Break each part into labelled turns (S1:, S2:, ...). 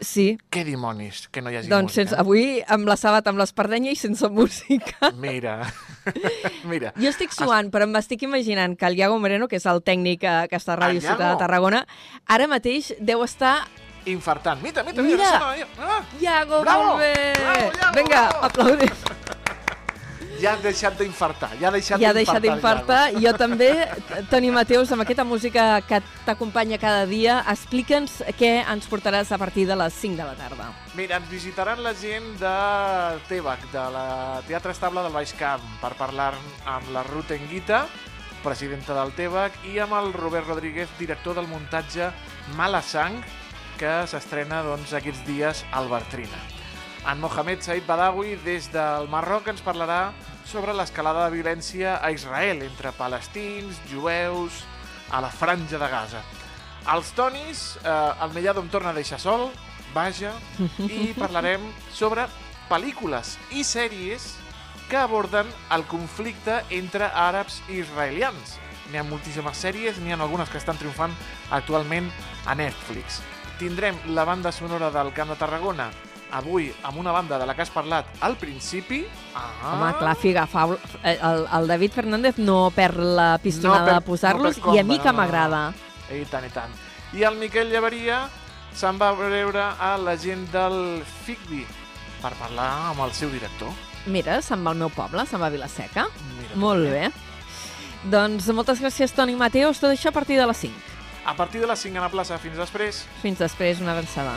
S1: Sí.
S2: Què dimonis, que no hi hagi
S1: Doncs sense,
S2: música?
S1: avui amb la sabat, amb l'espardenya i sense música.
S2: Mira, mira.
S1: Jo estic suant, però m'estic imaginant que el Iago Moreno, que és el tècnic eh, que està a Ràdio Ciutat de? Tarragona, ara mateix deu estar...
S2: Infartant. Mira, mira,
S1: Mira!
S2: mira. mira. Ah,
S1: Iago,
S2: Bravo!
S1: molt bé!
S2: Bravo, Iago,
S1: Vinga,
S2: bravo!
S1: aplaudim.
S2: Ja ha deixat d'infartar. Ja ha deixat
S1: Ja
S2: d'infartar.
S1: d'infartar. Jo també, Toni Mateus, amb aquesta música que t'acompanya cada dia, explica'ns què ens portaràs a partir de les 5 de la tarda.
S2: Mira, ens visitaran la gent de TEBAC, de la Teatre Estable del Baix Camp, per parlar amb la Ruth Enguita, presidenta del TEBAC, i amb el Robert Rodríguez, director del muntatge Mala Sang, que s'estrena doncs, aquests dies al Bartrina. En Mohamed Said Badawi, des del Marroc, ens parlarà sobre l'escalada de violència a Israel entre palestins, jueus, a la franja de Gaza. Els Tonis, eh, el Mellado em torna a deixar sol, vaja, i parlarem sobre pel·lícules i sèries que aborden el conflicte entre àrabs i israelians. N'hi ha moltíssimes sèries, n'hi ha algunes que estan triomfant actualment a Netflix. Tindrem la banda sonora del Camp de Tarragona, avui amb una banda de la que has parlat al principi. Ah,
S1: Home, clar, figa, fa, el, el David Fernández no perd la
S2: No
S1: pistonada
S2: perd-
S1: de posar-los
S2: no
S1: i a mi que
S2: no, no, no.
S1: m'agrada.
S2: I tant, i tant. I el Miquel Llevaria se'n va veure a la gent del FICBI per parlar amb el seu director.
S1: Mira, se'n va al meu poble, se'n va a Vilaseca.
S2: Mira,
S1: Molt bé. Doncs moltes gràcies, Toni Mateus. Tot això a partir de les 5.
S2: A partir de les 5 a la plaça, fins després.
S1: Fins després, una avançada.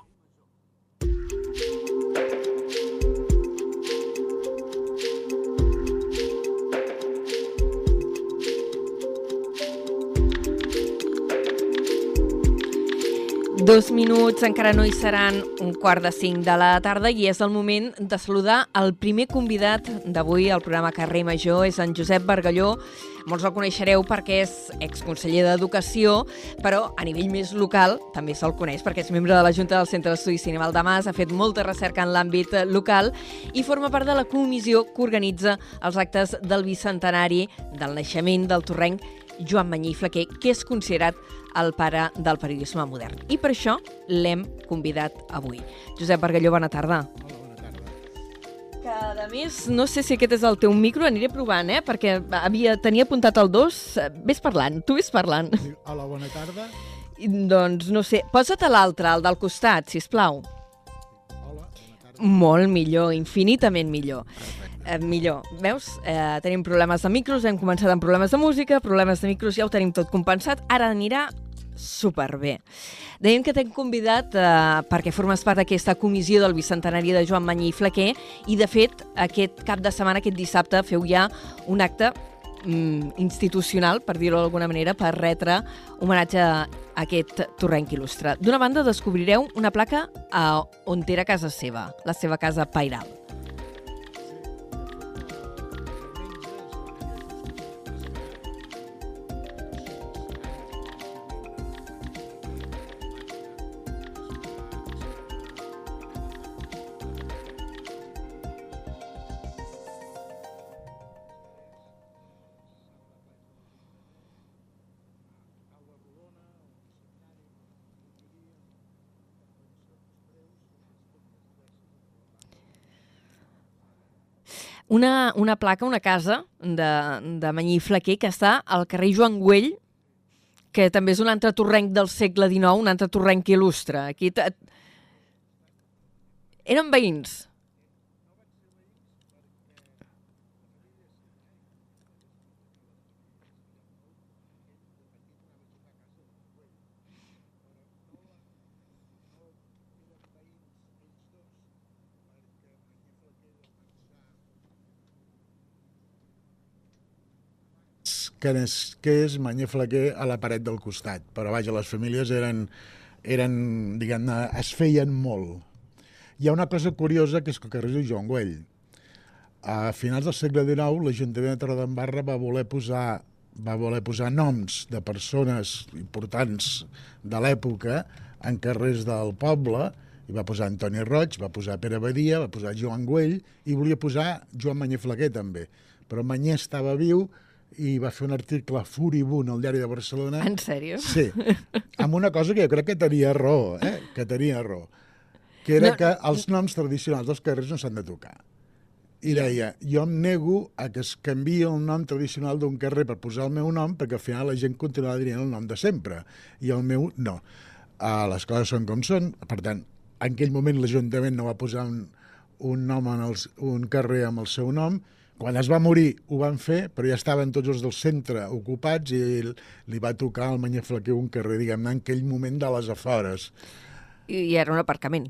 S1: Dos minuts, encara no hi seran un quart de cinc de la tarda i és el moment de saludar el primer convidat d'avui al programa Carrer Major, és en Josep Bargalló. Molts el coneixereu perquè és exconseller d'Educació, però a nivell més local també se'l coneix perquè és membre de la Junta del Centre d'Estudis Cinema Aldamàs, ha fet molta recerca en l'àmbit local i forma part de la comissió que organitza els actes del bicentenari del naixement del torrenc Joan Manyí Flaquer, que és considerat el pare del periodisme modern. I per això l'hem convidat avui. Josep Bargalló, bona tarda. Que, a més, no sé si aquest és el teu micro, aniré provant, eh? Perquè havia, tenia apuntat el 2. Ves parlant, tu ves parlant.
S3: Hola, bona tarda.
S1: I, doncs, no sé, posa't a l'altre, el del costat, si plau.
S3: Hola, bona tarda.
S1: Molt millor, infinitament millor. Eh, millor. Veus? Eh, tenim problemes de micros, hem començat amb problemes de música, problemes de micros, ja ho tenim tot compensat. Ara anirà superbé. Dèiem que t'hem convidat eh, perquè formes part d'aquesta comissió del bicentenari de Joan Manyí i Flaquer i, de fet, aquest cap de setmana, aquest dissabte, feu ja un acte mm, institucional, per dir-ho d'alguna manera, per retre homenatge a aquest torrenc il·lustre. D'una banda, descobrireu una placa a on era casa seva, la seva casa pairal. Una, una placa, una casa de, de Manyí Flaquer que està al carrer Joan Güell, que també és un altre torrenc del segle XIX, un altre torrenc il·lustre. Aquí eren veïns.
S3: Que és, que és Manyé Flaquer a la paret del costat. Però vaja, les famílies eren, eren diguem-ne, es feien molt. Hi ha una cosa curiosa que és que el carrer Joan Güell. A finals del segle XIX, l'Ajuntament de Torredembarra va voler posar va voler posar noms de persones importants de l'època en carrers del poble i va posar Antoni Roig, va posar Pere Badia, va posar Joan Güell i volia posar Joan Manyer Flaquer també. Però Manyer estava viu i va fer un article furibund al diari de Barcelona.
S1: En sèrio?
S3: Sí, amb una cosa que jo crec que tenia raó, eh? que tenia raó, que era
S1: No.
S3: que els noms tradicionals dels carrers no s'han de tocar. I deia, jo em nego a que es canvi el nom tradicional d'un carrer per posar el meu nom, perquè al final la gent continuarà dient el nom de sempre, i el meu no. Uh, les coses són com són, per tant, en aquell moment l'Ajuntament no va posar un, un nom en els, un carrer amb el seu nom, quan es va morir ho van fer, però ja estaven tots els del centre ocupats i li va tocar al Manyaflequer un carrer, diguem-ne, en aquell moment de les afores.
S1: I, i era un aparcament.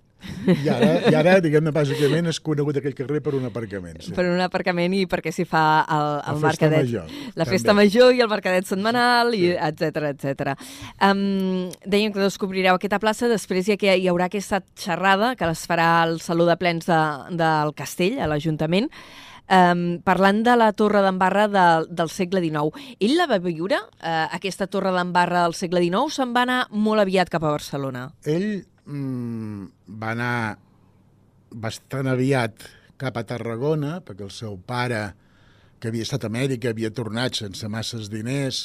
S3: I ara, i ara diguem-ne, bàsicament és conegut aquell carrer per un aparcament. Sí.
S1: Per un aparcament i perquè s'hi fa el,
S3: La
S1: el
S3: festa
S1: mercadet.
S3: major,
S1: la
S3: també.
S1: festa major i el mercadet setmanal, i etc etc. Um, dèiem que descobrireu aquesta plaça, després hi, ha, hi haurà aquesta xerrada que es farà al Saló de Plens de, del Castell, a l'Ajuntament, um, parlant de la Torre d'Embarra de, del segle XIX. Ell la va viure, uh, aquesta Torre d'Embarra del segle XIX, se'n va anar molt aviat cap a Barcelona.
S3: Ell mm, va anar bastant aviat cap a Tarragona, perquè el seu pare, que havia estat a Amèrica, havia tornat sense masses diners.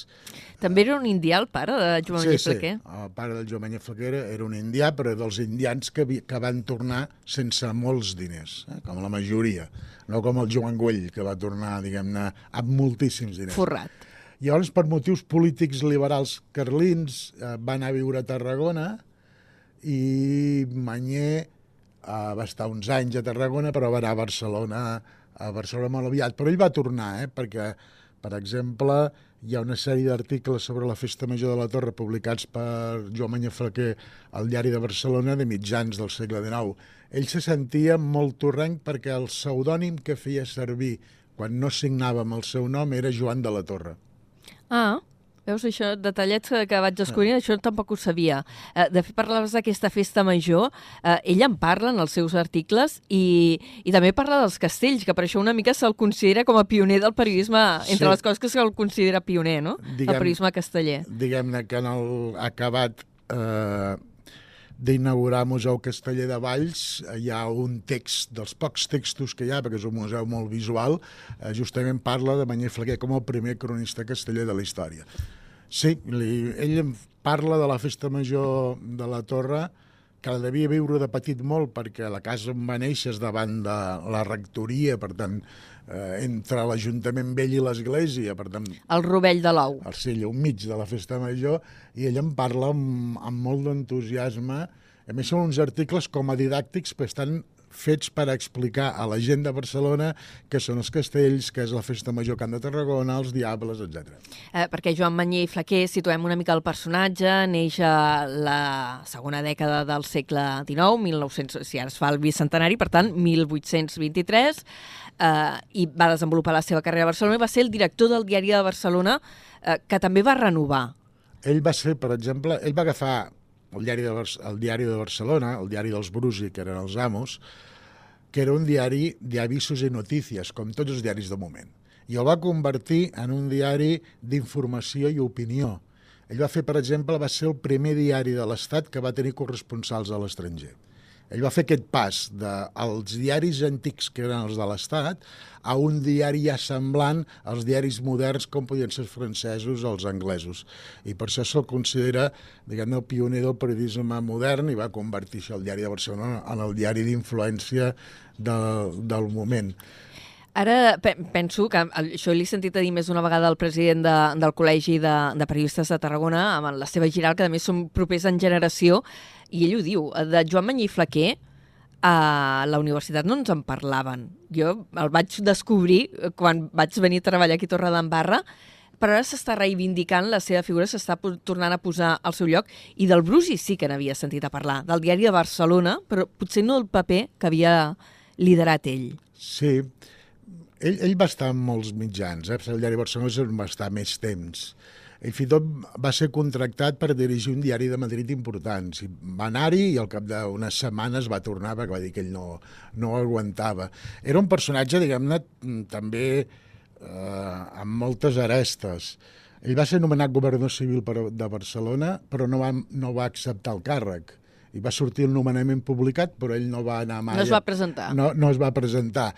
S1: També era un indià, el pare de Joan
S3: sí,
S1: Maria
S3: sí,
S1: Flequer.
S3: el pare del Joan Maria Flequer era un indià, però dels indians que, vi- que van tornar sense molts diners, eh? com la majoria. No com el Joan Güell, que va tornar, diguem-ne, amb moltíssims diners.
S1: Forrat.
S3: Llavors, per motius polítics liberals carlins, eh, va anar a viure a Tarragona i Manyer eh, va estar uns anys a Tarragona, però va anar a Barcelona, a Barcelona molt aviat. Però ell va tornar, eh, perquè, per exemple, hi ha una sèrie d'articles sobre la Festa Major de la Torre publicats per Joan Manyer Flequer al diari de Barcelona de mitjans del segle XIX. Ell se sentia molt torrenc perquè el pseudònim que feia servir quan no signava amb el seu nom era Joan de la Torre.
S1: Ah, veus això, detallets que, que vaig descobrir, això tampoc ho sabia. Eh, de fet, parlaves d'aquesta festa major, eh, ell en parla en els seus articles i, i també parla dels castells, que per això una mica se'l considera com a pioner del periodisme, entre
S3: Sí.
S1: les coses que se'l considera pioner, no?
S3: Diguem-
S1: el periodisme casteller.
S3: diguem-ne que en el acabat eh, d'inaugurar Museu Casteller de Valls eh, hi ha un text, dels pocs textos que hi ha, perquè és un museu molt visual, eh, justament parla de Manyer Flequer com el primer cronista casteller de la història. Sí, li, ell em parla de la festa major de la Torre, que la devia viure de petit molt, perquè la casa on va néixer és davant de la rectoria, per tant, eh, entre l'Ajuntament Vell i l'Església, per tant,
S1: El rovell de l'ou.
S3: al Sella, un mig de la festa major, i ell en parla amb, amb molt d'entusiasme. A més, són uns articles com a didàctics, però estan fets per explicar a la gent de Barcelona què són els castells, què és la festa major Camp de Tarragona, els diables, etc.
S1: Eh, perquè Joan Manyer i Flaquer, situem una mica el personatge, neix a la segona dècada del segle XIX, 1900, si ara es fa el bicentenari, per tant, 1823, eh, i va desenvolupar la seva carrera a Barcelona i va ser el director del Diari de Barcelona, eh, que també va renovar.
S3: Ell va ser, per exemple, ell va agafar el diari de, el diari de Barcelona, el diari dels Brusi, que eren els amos, que era un diari d'avisos i notícies, com tots els diaris de moment. I el va convertir en un diari d'informació i opinió. Ell va fer, per exemple, va ser el primer diari de l'Estat que va tenir corresponsals a l'estranger. Ell va fer aquest pas dels diaris antics, que eren els de l'Estat, a un diari ja semblant als diaris moderns com podien ser els francesos o els anglesos. I per això se'l considera, diguem-ne, el pioner del periodisme modern i va convertir això el diari de Barcelona en el diari d'influència del, del moment.
S1: Ara pe penso que el- això l'he sentit a dir més d'una vegada al president de, del Col·legi de, de Periodistes de Tarragona, amb la seva giral, que a més són propers en generació, i ell ho diu, de Joan Manyer i Flaquer, a la universitat no ens en parlaven. Jo el vaig descobrir quan vaig venir a treballar aquí a Torre d'Embarra, però ara s'està reivindicant la seva figura, s'està tornant a posar al seu lloc, i del Brusi sí que n'havia sentit a parlar, del diari de Barcelona, però potser no el paper que havia liderat ell.
S3: Sí, ell, ell va estar en molts mitjans, eh? el diari Barcelona és on va estar més temps. Ell fins i tot va ser contractat per dirigir un diari de Madrid important. Sí, va anar-hi i al cap d'unes setmanes va tornar perquè va dir que ell no, no aguantava. Era un personatge, diguem-ne, també eh, amb moltes arestes. Ell va ser nomenat governador civil per, de Barcelona, però no va, no va acceptar el càrrec. I va sortir el nomenament publicat, però ell no va anar mai...
S1: No es va presentar.
S3: No, no es va presentar.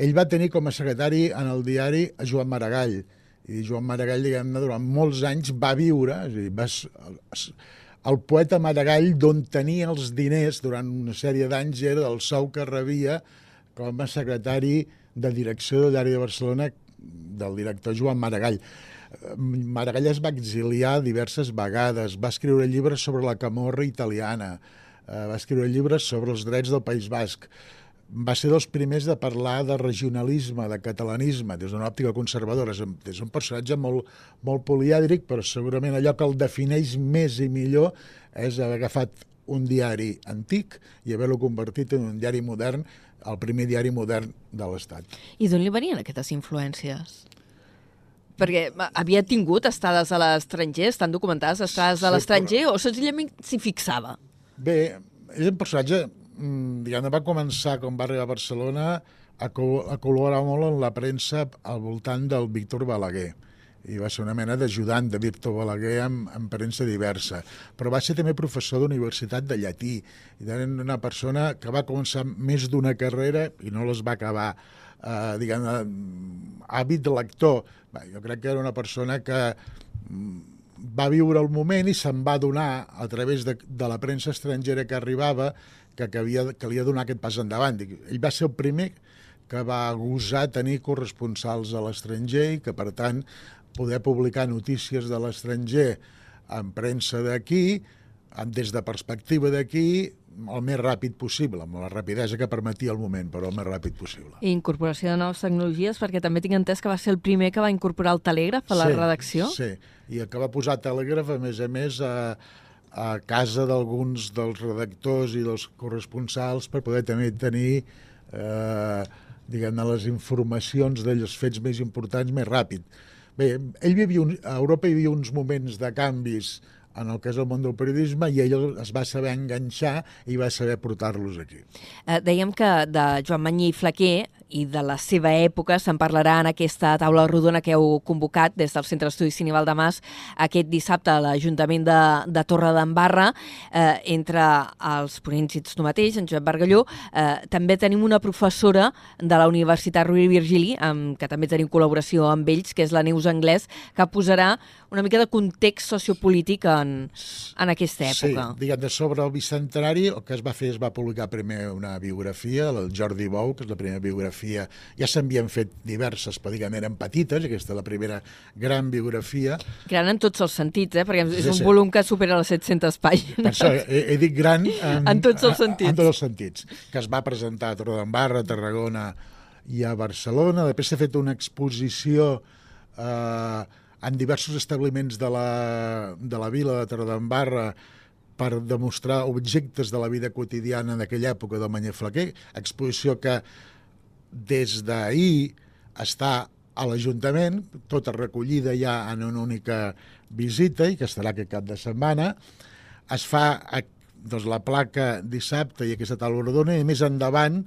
S3: Ell va tenir com a secretari en el diari Joan Maragall, I Joan Maragall, diguem-ne, durant molts anys va viure, és a dir, va, el poeta Maragall, d'on tenia els diners durant una sèrie d'anys, era del sou que rebia com a secretari de direcció de l'àrea de Barcelona del director Joan Maragall. Maragall es va exiliar diverses vegades, va escriure llibres sobre la camorra italiana, eh, va escriure llibres sobre els drets del País Basc, va ser dels primers de parlar de regionalisme, de catalanisme, des d'una òptica conservadora. És un personatge molt, molt polièdric, però segurament allò que el defineix més i millor és haver agafat un diari antic i haver-lo convertit en un diari modern, el primer diari modern de l'Estat.
S1: I d'on li venien aquestes influències? Perquè havia tingut estades a l'estranger, estan documentades estades a l'estranger, però... o senzillament s'hi fixava?
S3: Bé, és un personatge diguem va començar, quan va arribar a Barcelona, a, col a col·laborar molt en la premsa al voltant del Víctor Balaguer i va ser una mena d'ajudant de Víctor Balaguer en, en premsa diversa. Però va ser també professor d'universitat de llatí. I una persona que va començar més d'una carrera i no les va acabar. Eh, diguem hàbit de lector. Bé, jo crec que era una persona que mm, va viure el moment i se'n va donar a través de, de la premsa estrangera que arribava que, que, havia, que li ha donat aquest pas endavant. Ell va ser el primer que va gosar tenir corresponsals a l'estranger i que, per tant, poder publicar notícies de l'estranger en premsa d'aquí, des de perspectiva d'aquí, el més ràpid possible, amb la rapidesa que permetia el moment, però el més ràpid possible.
S1: I incorporació de noves tecnologies, perquè també tinc entès que va ser el primer que va incorporar el telègraf a la
S3: sí,
S1: redacció.
S3: Sí, i el que va posar telègraf, a més a més, a, a casa d'alguns dels redactors i dels corresponsals per poder també tenir eh, diguem-ne les informacions dels fets més importants més ràpid. Bé, ell vivia un, a Europa hi havia uns moments de canvis en el que és el món del periodisme i ell es va saber enganxar i va saber portar-los aquí.
S1: Eh, dèiem que de Joan Manyí i Flaquer i de la seva època se'n parlarà en aquesta taula rodona que heu convocat des del Centre d'Estudis Cine Valdemàs aquest dissabte a l'Ajuntament de, de Torre d'Embarra eh, entre els ponents i tu mateix, en Joan Bargalló. Eh, també tenim una professora de la Universitat Rovira Virgili, amb, que també tenim col·laboració amb ells, que és la Neus Anglès, que posarà una mica de context sociopolític en aquesta època.
S3: Sí, diguem, de sobre el bicentenari el que es va fer es va publicar primer una biografia, el Jordi Bou, que és la primera biografia ja s'havien fet diverses, però diguem, eren petites, aquesta és la primera gran biografia.
S1: Gran en tots els sentits, eh? perquè és sí, un sí. volum que supera les 700 pàgines.
S3: Per això he, he dit gran en,
S1: en tots els sentits.
S3: En, en tots els sentits, que es va presentar a Torredembarra, a Tarragona i a Barcelona. Després s'ha fet una exposició eh, en diversos establiments de la, de la vila de Torredembarra per demostrar objectes de la vida quotidiana d'aquella època del Manyer Flaquer, exposició que des d'ahir està a l'Ajuntament, tota recollida ja en una única visita i que estarà aquest cap de setmana. Es fa doncs, la placa dissabte i aquesta taula rodona i més endavant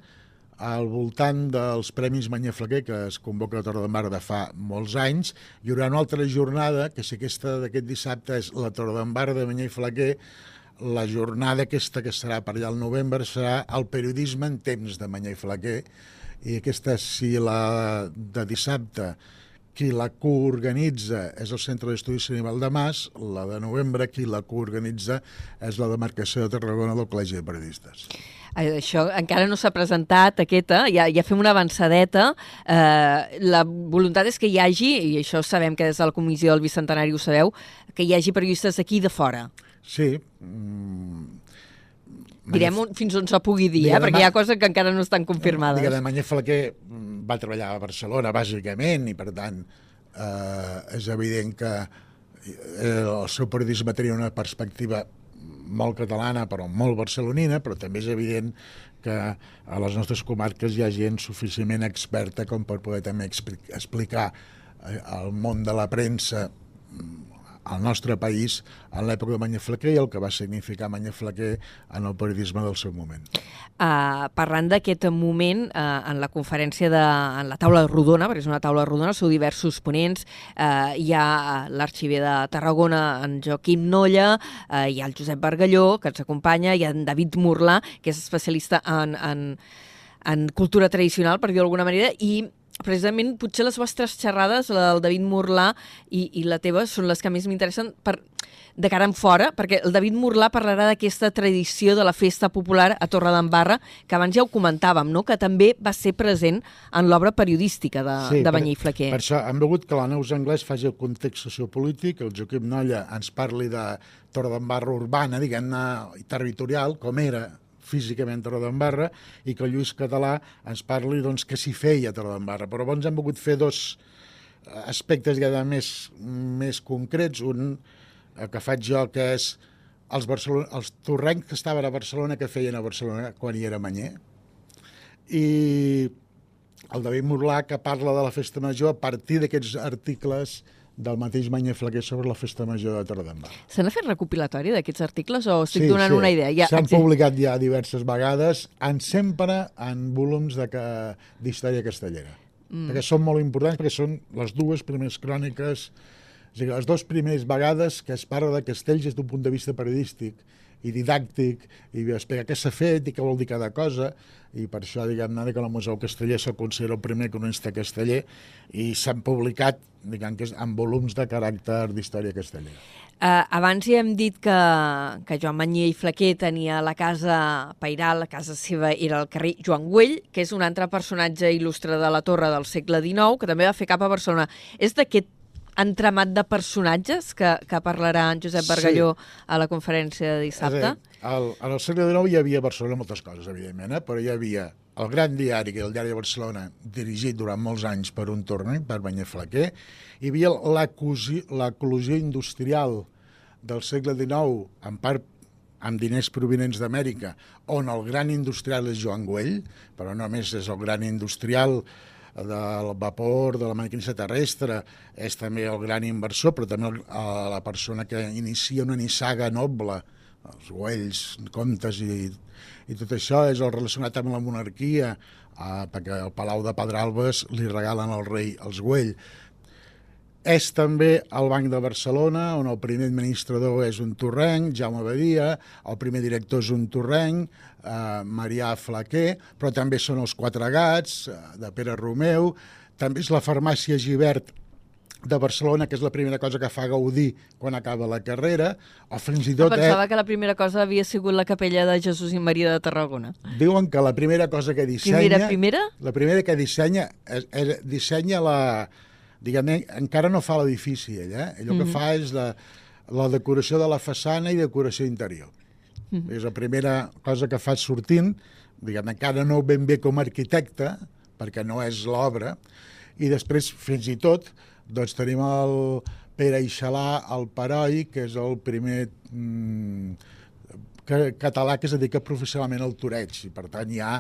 S3: al voltant dels Premis Manyaflaquer que es convoca a Torre de fa molts anys, hi haurà una altra jornada, que si aquesta d'aquest dissabte és la Torre de Mar de Manyaflaquer, la jornada aquesta que serà per allà al novembre serà el periodisme en temps de Manyà i Flaquer, i aquesta, si la de dissabte qui la coorganitza és el Centre d'Estudis Cinival de Mas, la de novembre qui la coorganitza és la demarcació de Tarragona del Col·legi de Periodistes.
S1: Això encara no s'ha presentat, aquesta, ja, ja fem una avançadeta. Eh, la voluntat és que hi hagi, i això sabem que des de la Comissió del Bicentenari ho sabeu, que hi hagi periodistes d'aquí de fora.
S3: Sí, mm,
S1: Direm on, fins on se pugui dir, eh? perquè hi ha coses que encara no estan confirmades.
S3: Diguem, Manyer Flaquer mm, va treballar a Barcelona, bàsicament, i per tant eh, és evident que el seu periodisme tenia una perspectiva molt catalana, però molt barcelonina, però també és evident que a les nostres comarques hi ha gent suficientment experta com per poder també explicar eh, el món de la premsa al nostre país en l'època de Manyaflaquer i el que va significar Manyaflaquer en el periodisme del seu moment.
S1: Uh, parlant d'aquest moment, uh, en la conferència, de, en la taula rodona, perquè és una taula rodona, sou diversos ponents, uh, hi ha l'arxiver de Tarragona, en Joaquim Nolla, uh, hi ha el Josep Bargalló, que ens acompanya, hi ha en David Murla, que és especialista en, en, en cultura tradicional, per dir-ho d'alguna manera, i precisament potser les vostres xerrades, la del David Morlà i, i la teva, són les que més m'interessen per, de cara en fora, perquè el David Morlà parlarà d'aquesta tradició de la festa popular a Torredembarra, que abans ja ho comentàvem, no? que també va ser present en l'obra periodística de,
S3: Sí,
S1: de Banyé i Flaquer.
S3: Per això hem volgut que la Neus Anglès faci el context sociopolític, el Joaquim Nolla ens parli de Torredembarra urbana, diguem-ne, territorial, com era físicament Torredembarra, i que el Lluís Català ens parli doncs, què s'hi feia a Torredembarra. Però llavors hem volgut fer dos eh, aspectes ja més, més concrets. Un eh, que faig jo, que és els, Barcelona, els torrencs que estaven a Barcelona, que feien a Barcelona quan hi era Manyer, i el David Morlà que parla de la festa major a partir d'aquests articles del mateix Manyer Flaquer sobre la festa major de Torredembarra.
S1: Se n'ha fet recopilatori d'aquests articles o estic donant una idea? Ja,
S3: S'han publicat ja diverses vegades, en sempre en volums d'història castellera. Mm. Perquè són molt importants, perquè són les dues primeres cròniques, a dir, les dues primeres vegades que es parla de castells des d'un punt de vista periodístic i didàctic, i explicar què s'ha fet i què vol dir cada cosa, i per això, diguem-ne, que el Museu Casteller se'l considera el primer cronista casteller, i s'han publicat, diguem que en volums de caràcter d'història castellera.
S1: Uh, abans ja hem dit que, que Joan Manyer i Flaquer tenia la casa Pairal, la casa seva era al carrer Joan Güell, que és un altre personatge il·lustre de la torre del segle XIX, que també va fer cap a Barcelona. És d'aquest entramat de personatges que, que parlarà en Josep
S3: Sí.
S1: Bargalló a la conferència de dissabte?
S3: Dir, al, en el segle XIX hi havia a Barcelona moltes coses, evidentment, eh? però hi havia el gran diari, que era el diari de Barcelona, dirigit durant molts anys per un tornec, per Banyer Flaquer, hi havia l'eclosió industrial del segle XIX, en part amb diners provinents d'Amèrica, on el gran industrial és Joan Güell, però no només és el gran industrial del vapor, de la maquinista terrestre, és també el gran inversor, però també el, la persona que inicia una nissaga noble, els Güells, comtes i, i tot això és el relacionat amb la monarquia, eh, perquè al Palau de Pedralbes li regalen al rei els Güell. És també el Banc de Barcelona, on el primer administrador és un torrenc, Jaume Badia, el primer director és un torrenc, eh, Marià Flaquer, però també són els Quatre Gats, eh, de Pere Romeu, també és la farmàcia Givert de Barcelona, que és la primera cosa que fa Gaudí quan acaba la carrera, o fins i tot...
S1: Pensava
S3: Eh,
S1: que la primera cosa havia sigut la capella de Jesús i Maria de Tarragona.
S3: diuen que la primera cosa que dissenya...
S1: Primera, primera?
S3: La primera que dissenya, és, és, dissenya la... Diguem, encara no fa l'edifici, ell, eh? Ell el que fa és la, la decoració de la façana i decoració interior. És la primera cosa que fa sortint, diguem, encara no ben bé com a arquitecte, perquè no és l'obra, i després, fins i tot, doncs tenim el Pere Ixalà, el Paroi, que és el primer mm, que, català que es dedica professionalment al toreig i per tant hi ha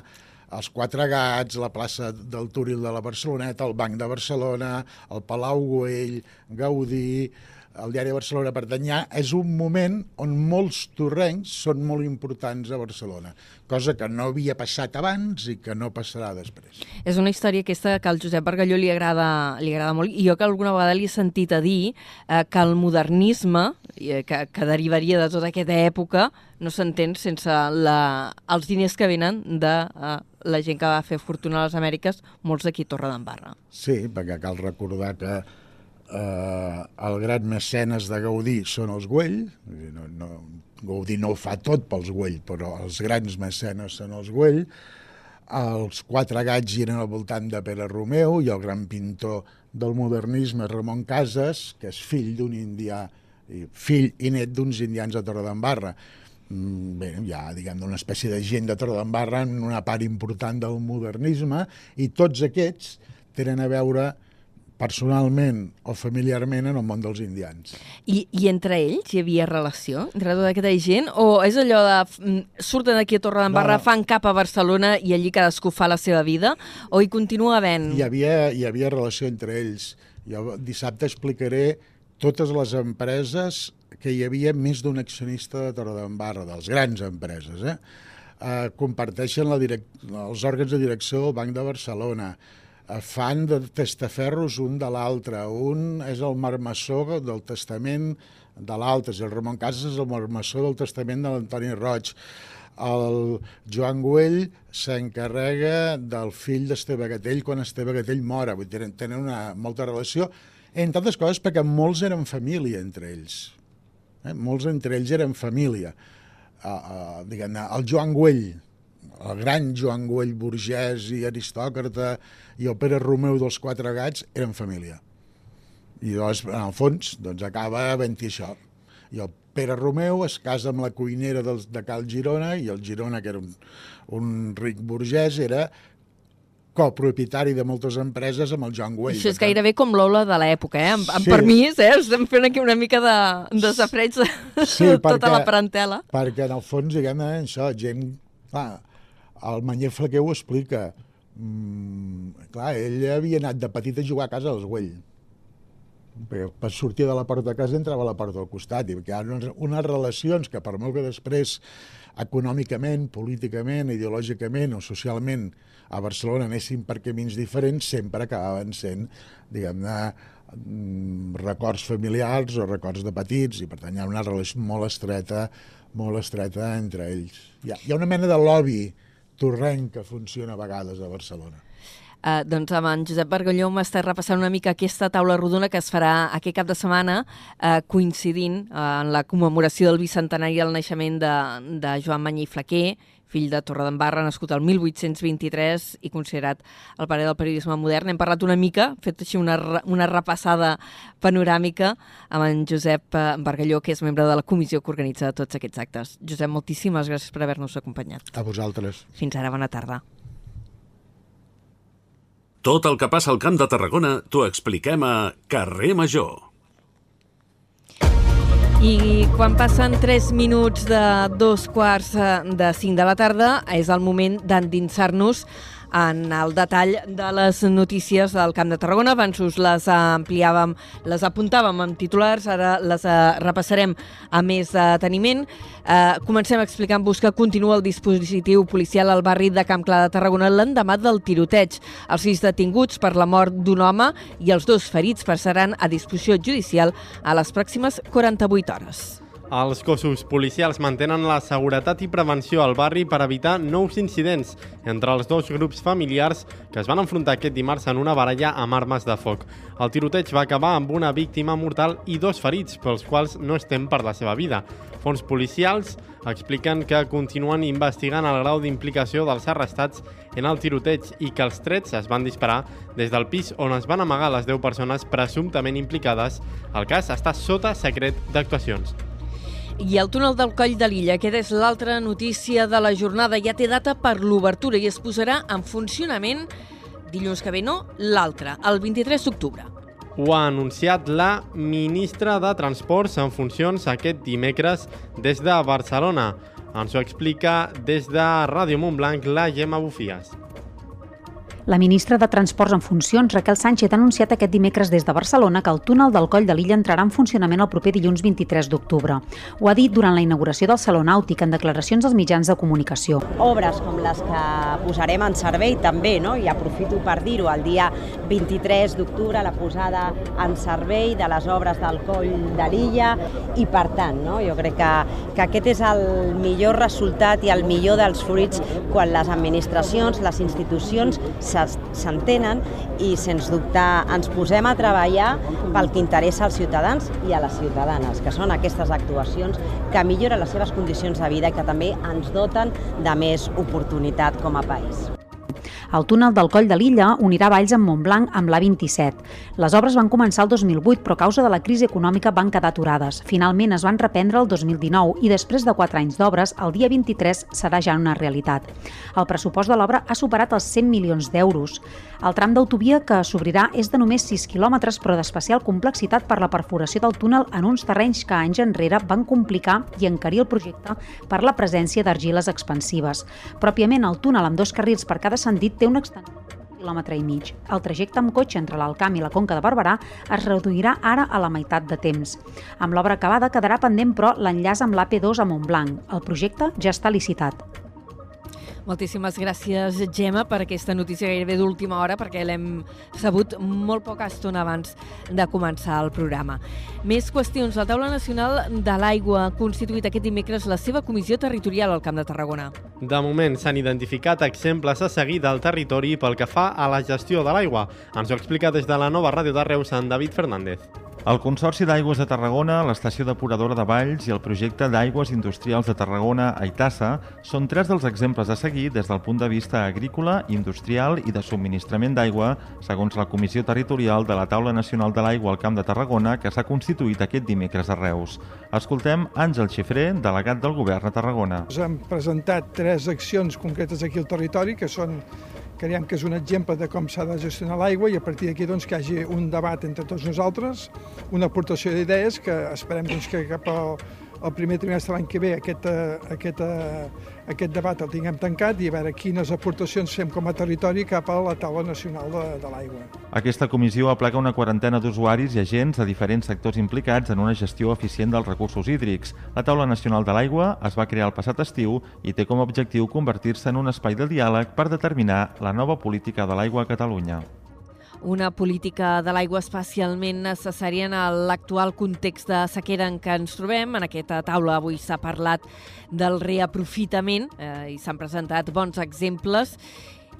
S3: els Quatre Gats, la plaça del Túril de la Barceloneta, el Banc de Barcelona, el Palau Güell, Gaudí, el Diari de Barcelona. Per tant, ja és un moment on molts torrencs són molt importants a Barcelona, cosa que no havia passat abans i que no passarà després.
S1: És una història aquesta que al Josep Bargalló li agrada, li agrada molt i jo que alguna vegada li he sentit a dir eh, que el modernisme, eh, que, que derivaria de tota aquesta època, no s'entén sense la, els diners que venen de eh, la gent que va fer fortuna a les Amèriques, molts d'aquí a Torredembarra.
S3: Sí, perquè cal recordar que eh, el gran mecenes de Gaudí són els Güell, no, no, Gaudí no ho fa tot pels Güell, però els grans mecenes són els Güell, els quatre gats giren al voltant de Pere Romeu i el gran pintor del modernisme Ramon Casas, que és fill d'un indià, fill i net d'uns indians de Torredembarra. Mm, Bé, hi ha, diguem, una espècie de gent de Torredembarra en una part important del modernisme i tots aquests tenen a veure personalment o familiarment en el món dels indians.
S1: I, I entre ells hi havia relació, entre tota aquesta gent? O és allò de mm, surten d'aquí a Torredembarra,
S3: No.
S1: fan cap a Barcelona i allí cadascú fa la seva vida? O hi continua havent...
S3: Hi havia, hi havia relació entre ells. Jo dissabte explicaré totes les empreses que hi havia més d'un accionista de Torredembarra, dels grans empreses, eh? Eh, comparteixen la direc els òrgans de direcció del Banc de Barcelona, eh, fan de testaferros un de l'altre, un és el marmessó del testament de l'altre, el Ramon Casas és el marmessó del testament de l'Antoni Roig, el Joan Güell s'encarrega del fill d'Esteve Gatell quan Esteve Gatell mora, vull dir, tenen una molta relació, entre altres coses perquè molts eren família entre ells. Eh? Molts entre ells eren família. Uh, uh, el Joan Güell, el gran Joan Güell burgès i aristòcrata i el Pere Romeu dels Quatre Gats eren família. I llavors, en el fons, doncs acaba havent-hi això. I el Pere Romeu es casa amb la cuinera del, de Cal Girona i el Girona, que era un, un ric burgès, era copropietari de moltes empreses amb el Joan Güell.
S1: Això és gairebé com l'Ola de l'època, eh? Amb, amb sí. permís, eh? Estem fent aquí una mica de, de safreig de sí, tota perquè, la parentela.
S3: Perquè, en el fons, diguem això, gent... Clar, el Manyer Flaquer ho explica. Mm, clar, ell havia anat de petit a jugar a casa dels Güell per sortir de la porta de casa entrava a la porta del costat i hi ha unes, unes relacions que per molt que després econòmicament, políticament, ideològicament o socialment a Barcelona anessin per camins diferents, sempre acabaven sent, diguem-ne, mm, records familiars o records de petits i per tant hi ha una relació molt estreta molt estreta entre ells. Hi ha, hi ha una mena de lobby torrent que funciona a vegades a Barcelona.
S1: Eh, doncs amb en Josep Bargalló m'està repassant una mica aquesta taula rodona que es farà aquest cap de setmana eh, coincidint eh, en la commemoració del bicentenari del naixement de, de Joan Manyí Flaquer, fill de Torredembarra, nascut el 1823 i considerat el pare del periodisme modern. Hem parlat una mica, fet així una, una repassada panoràmica amb en Josep eh, Bargalló, que és membre de la comissió que organitza tots aquests actes. Josep, moltíssimes gràcies per haver-nos acompanyat.
S3: A vosaltres.
S1: Fins ara, bona tarda.
S4: Tot el que passa al Camp de Tarragona t'ho expliquem a Carrer Major.
S1: I quan passen 3 minuts de dos quarts eh, de 5 de la tarda és el moment d'endinsar-nos en el detall de les notícies del Camp de Tarragona. Abans us les ampliàvem, les apuntàvem amb titulars, ara les uh, repassarem a més deteniment. Uh, comencem explicant-vos que continua el dispositiu policial al barri de Camp Clar de Tarragona l'endemà del tiroteig. Els sis detinguts per la mort d'un home i els dos ferits passaran a disposició judicial a les pròximes 48 hores.
S5: Els cossos policials mantenen la seguretat i prevenció al barri per evitar nous incidents entre els dos grups familiars que es van enfrontar aquest dimarts en una baralla amb armes de foc. El tiroteig va acabar amb una víctima mortal i dos ferits, pels quals no estem per la seva vida. Fons policials expliquen que continuen investigant el grau d'implicació dels arrestats en el tiroteig i que els trets es van disparar des del pis on es van amagar les 10 persones presumptament implicades. El cas està sota secret d'actuacions.
S1: I el túnel del Coll de l'Illa, que és l'altra notícia de la jornada, ja té data per l'obertura i es posarà en funcionament dilluns que ve, no, l'altre, el 23 d'octubre.
S5: Ho ha anunciat la ministra de Transports en funcions aquest dimecres des de Barcelona. Ens ho explica des de Ràdio Montblanc la Gemma Bufies.
S6: La ministra de Transports en funcions, Raquel Sánchez, ha anunciat aquest dimecres des de Barcelona que el túnel del Coll de l'Illa entrarà en funcionament el proper dilluns 23 d'octubre. Ho ha dit durant la inauguració del Saló Nàutic en declaracions als mitjans de comunicació.
S7: Obres com les que posarem en servei també, no? i aprofito per dir-ho, el dia 23 d'octubre la posada en servei de les obres del Coll de l'Illa i per tant, no? jo crec que, que aquest és el millor resultat i el millor dels fruits quan les administracions, les institucions s'entenen i, sens dubte, ens posem a treballar pel que interessa als ciutadans i a les ciutadanes, que són aquestes actuacions que milloren les seves condicions de vida i que també ens doten de més oportunitat com a país.
S6: El túnel del Coll de l'Illa unirà Valls amb Montblanc amb l'A27. Les obres van començar el 2008, però a causa de la crisi econòmica van quedar aturades. Finalment es van reprendre el 2019 i després de 4 anys d'obres, el dia 23 serà ja una realitat. El pressupost de l'obra ha superat els 100 milions d'euros. El tram d'autovia que s'obrirà és de només 6 quilòmetres, però d'especial complexitat per la perforació del túnel en uns terrenys que anys enrere van complicar i encarir el projecte per la presència d'argiles expansives. Pròpiament, el túnel amb dos carrils per cada sentit té una extensió quilòmetre i mig. El trajecte amb cotxe entre l'Alcamp i la Conca de Barberà es reduirà ara a la meitat de temps. Amb l'obra acabada quedarà pendent, però, l'enllaç amb l'AP2 a Montblanc. El projecte ja està licitat.
S1: Moltíssimes gràcies, Gemma, per aquesta notícia gairebé d'última hora, perquè l'hem sabut molt poca estona abans de començar el programa. Més qüestions. La Taula Nacional de l'Aigua ha constituït aquest dimecres la seva comissió territorial al Camp de Tarragona.
S5: De moment s'han identificat exemples a seguir del territori pel que fa a la gestió de l'aigua. Ens ho explica des de la nova ràdio de Reus en David Fernández.
S8: El Consorci d'Aigües de Tarragona, l'Estació Depuradora de Valls i el projecte d'Aigües Industrials de Tarragona, Aitassa, són tres dels exemples a seguir des del punt de vista agrícola, industrial i de subministrament d'aigua, segons la Comissió Territorial de la Taula Nacional de l'Aigua al Camp de Tarragona, que s'ha constituït aquest dimecres a Reus. Escoltem Àngel Xifré, delegat del Govern a Tarragona.
S9: Hem presentat tres accions concretes aquí al territori, que són creiem que és un exemple de com s'ha de gestionar l'aigua i a partir d'aquí doncs, que hi hagi un debat entre tots nosaltres, una aportació d'idees que esperem doncs, que cap al el primer trimestre l'any que ve aquest, eh, aquest, eh, aquest debat el tinguem tancat i a veure quines aportacions fem com a territori cap a la taula nacional de, de l'aigua.
S8: Aquesta comissió aplaca una quarantena d'usuaris i agents de diferents sectors implicats en una gestió eficient dels recursos hídrics. La taula nacional de l'aigua es va crear el passat estiu i té com a objectiu convertir-se en un espai de diàleg per determinar la nova política de l'aigua a Catalunya
S1: una política de l'aigua especialment necessària en l'actual context de sequera en què ens trobem. En aquesta taula avui s'ha parlat del reaprofitament eh, i s'han presentat bons exemples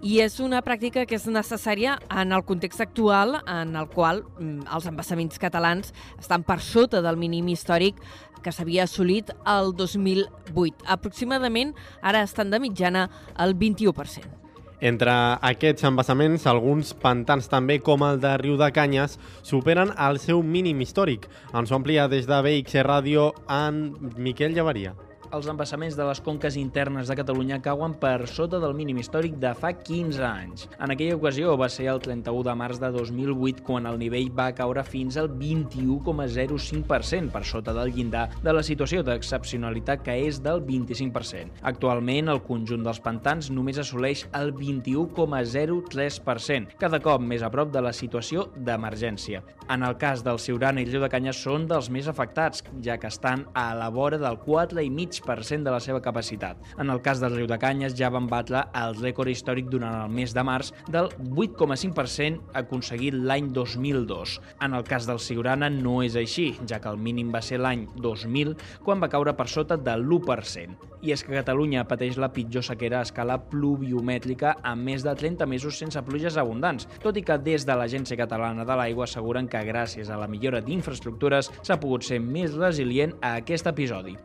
S1: i és una pràctica que és necessària en el context actual en el qual mm, els embassaments catalans estan per sota del mínim històric que s'havia assolit el 2008. Aproximadament ara estan de mitjana el 21%.
S5: Entre aquests embassaments, alguns pantans també, com el de Riu de Canyes, superen el seu mínim històric. Ens ho amplia des de BX Ràdio en Miquel Llavaria
S10: els embassaments de les conques internes de Catalunya cauen per sota del mínim històric de fa 15 anys. En aquella ocasió va ser el 31 de març de 2008 quan el nivell va caure fins al 21,05% per sota del llindar de la situació d'excepcionalitat que és del 25%. Actualment, el conjunt dels pantans només assoleix el 21,03%, cada cop més a prop de la situació d'emergència. En el cas del Siurana i Riu de Canyes són dels més afectats, ja que estan a la vora del 4,5 6% de la seva capacitat. En el cas del riu de Canyes ja van batre el rècord històric durant el mes de març del 8,5% aconseguit l'any 2002. En el cas del Siurana no és així, ja que el mínim va ser l'any 2000, quan va caure per sota de l'1%. I és que Catalunya pateix la pitjor sequera a escala pluviomètrica amb més de 30 mesos sense pluges abundants, tot i que des de l'Agència Catalana de l'Aigua asseguren que gràcies a la millora d'infraestructures s'ha pogut ser més resilient a aquest episodi.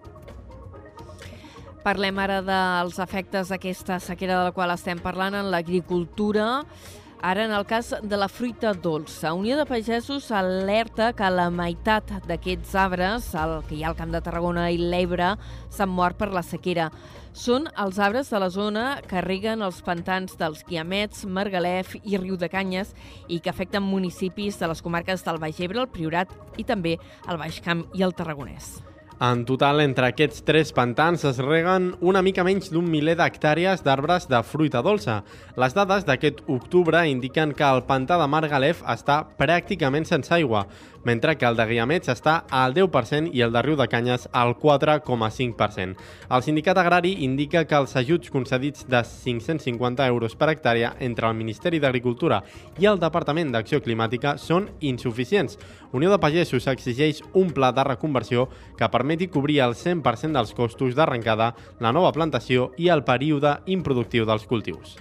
S1: Parlem ara dels efectes d'aquesta sequera de la qual estem parlant en l'agricultura. Ara, en el cas de la fruita dolça, Unió de Pagesos alerta que la meitat d'aquests arbres, el que hi ha al Camp de Tarragona i l'Ebre, s'han mort per la sequera. Són els arbres de la zona que reguen els pantans dels Guiamets, Margalef i Riu de Canyes i que afecten municipis de les comarques del Baix Ebre, el Priorat i també el Baix Camp i el Tarragonès.
S5: En total, entre aquests tres pantans es reguen una mica menys d'un miler d'hectàrees d'arbres de fruita dolça. Les dades d'aquest octubre indiquen que el pantà de Margalef està pràcticament sense aigua, mentre que el de Guiamets està al 10% i el de Riu de Canyes al 4,5%. El sindicat agrari indica que els ajuts concedits de 550 euros per hectàrea entre el Ministeri d'Agricultura i el Departament d'Acció Climàtica són insuficients. Unió de Pagesos exigeix un pla de reconversió que permeti cobrir el 100% dels costos d'arrencada, la nova plantació i el període improductiu dels cultius.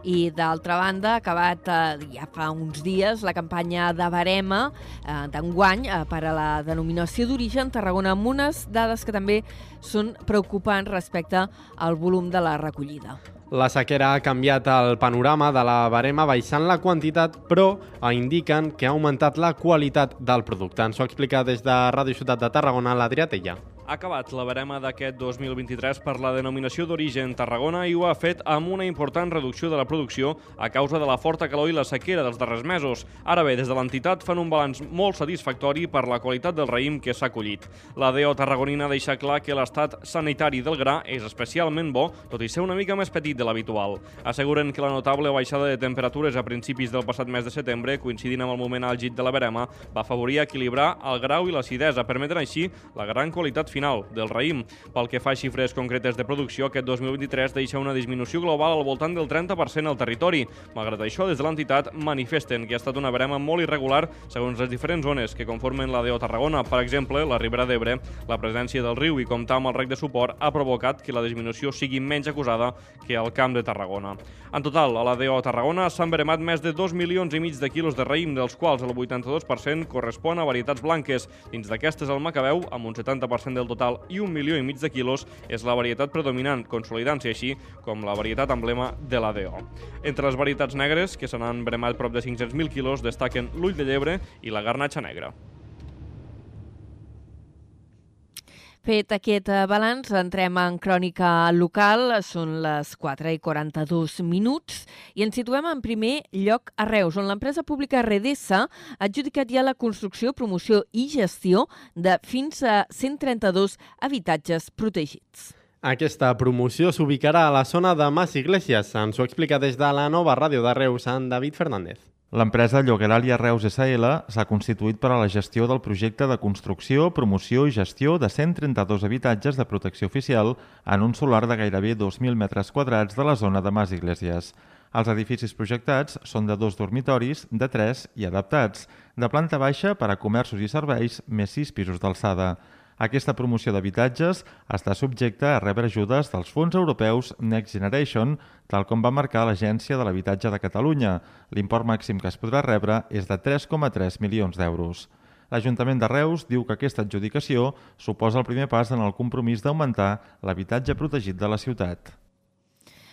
S1: I d'altra banda, ha acabat eh, ja fa uns dies la campanya de barema eh, d'enguany eh, per a la denominació d'origen Tarragona amb unes dades que també són preocupants respecte al volum de la recollida.
S5: La sequera ha canviat el panorama de la barema baixant la quantitat, però indiquen que ha augmentat la qualitat del producte. Ens ho explica des de Ràdio Ciutat de Tarragona l'Adrià Tella
S11: ha acabat la barema d'aquest 2023 per la denominació d'origen Tarragona i ho ha fet amb una important reducció de la producció a causa de la forta calor i la sequera dels darrers mesos. Ara bé, des de l'entitat fan un balanç molt satisfactori per la qualitat del raïm que s'ha collit. La DO tarragonina deixa clar que l'estat sanitari del gra és especialment bo, tot i ser una mica més petit de l'habitual. Asseguren que la notable baixada de temperatures a principis del passat mes de setembre, coincidint amb el moment àlgid de la barema, va afavorir equilibrar el grau i l'acidesa, permetent així la gran qualitat final final del raïm. Pel que fa a xifres concretes de producció, aquest 2023 deixa una disminució global al voltant del 30% al territori. Malgrat això, des de l'entitat manifesten que ha estat una barema molt irregular segons les diferents zones que conformen la DO Tarragona. Per exemple, la Ribera d'Ebre, la presència del riu i comptar amb el rec de suport ha provocat que la disminució sigui menys acusada que al Camp de Tarragona. En total, a la DO Tarragona s'han veremat més de 2 milions i mig de quilos de raïm, dels quals el 82% correspon a varietats blanques. Dins d'aquestes, el macabeu, amb un 70% del total i un milió i mig de quilos, és la varietat predominant, consolidant-se així com la varietat emblema de la DO. Entre les varietats negres, que se n'han bremat prop de 500.000 quilos, destaquen l'ull de llebre i la garnatxa negra.
S1: Fet aquest eh, balanç, entrem en crònica local, són les 4 i 42 minuts, i ens situem en primer lloc a Reus, on l'empresa pública Redessa ha adjudicat ja la construcció, promoció i gestió de fins a 132 habitatges protegits.
S5: Aquesta promoció s'ubicarà a la zona de Mas Iglesias. Ens ho explica des de la nova ràdio de Reus, en David Fernández.
S8: L'empresa Llogueralia Reus SL s'ha constituït per a la gestió del projecte de construcció, promoció i gestió de 132 habitatges de protecció oficial en un solar de gairebé 2.000 metres quadrats de la zona de Mas Iglesias. Els edificis projectats són de dos dormitoris, de tres i adaptats, de planta baixa per a comerços i serveis, més sis pisos d'alçada. Aquesta promoció d'habitatges està subjecta a rebre ajudes dels fons europeus Next Generation, tal com va marcar l'Agència de l'Habitatge de Catalunya. L'import màxim que es podrà rebre és de 3,3 milions d'euros. L'Ajuntament de Reus diu que aquesta adjudicació suposa el primer pas en el compromís d'augmentar l'habitatge protegit de la ciutat.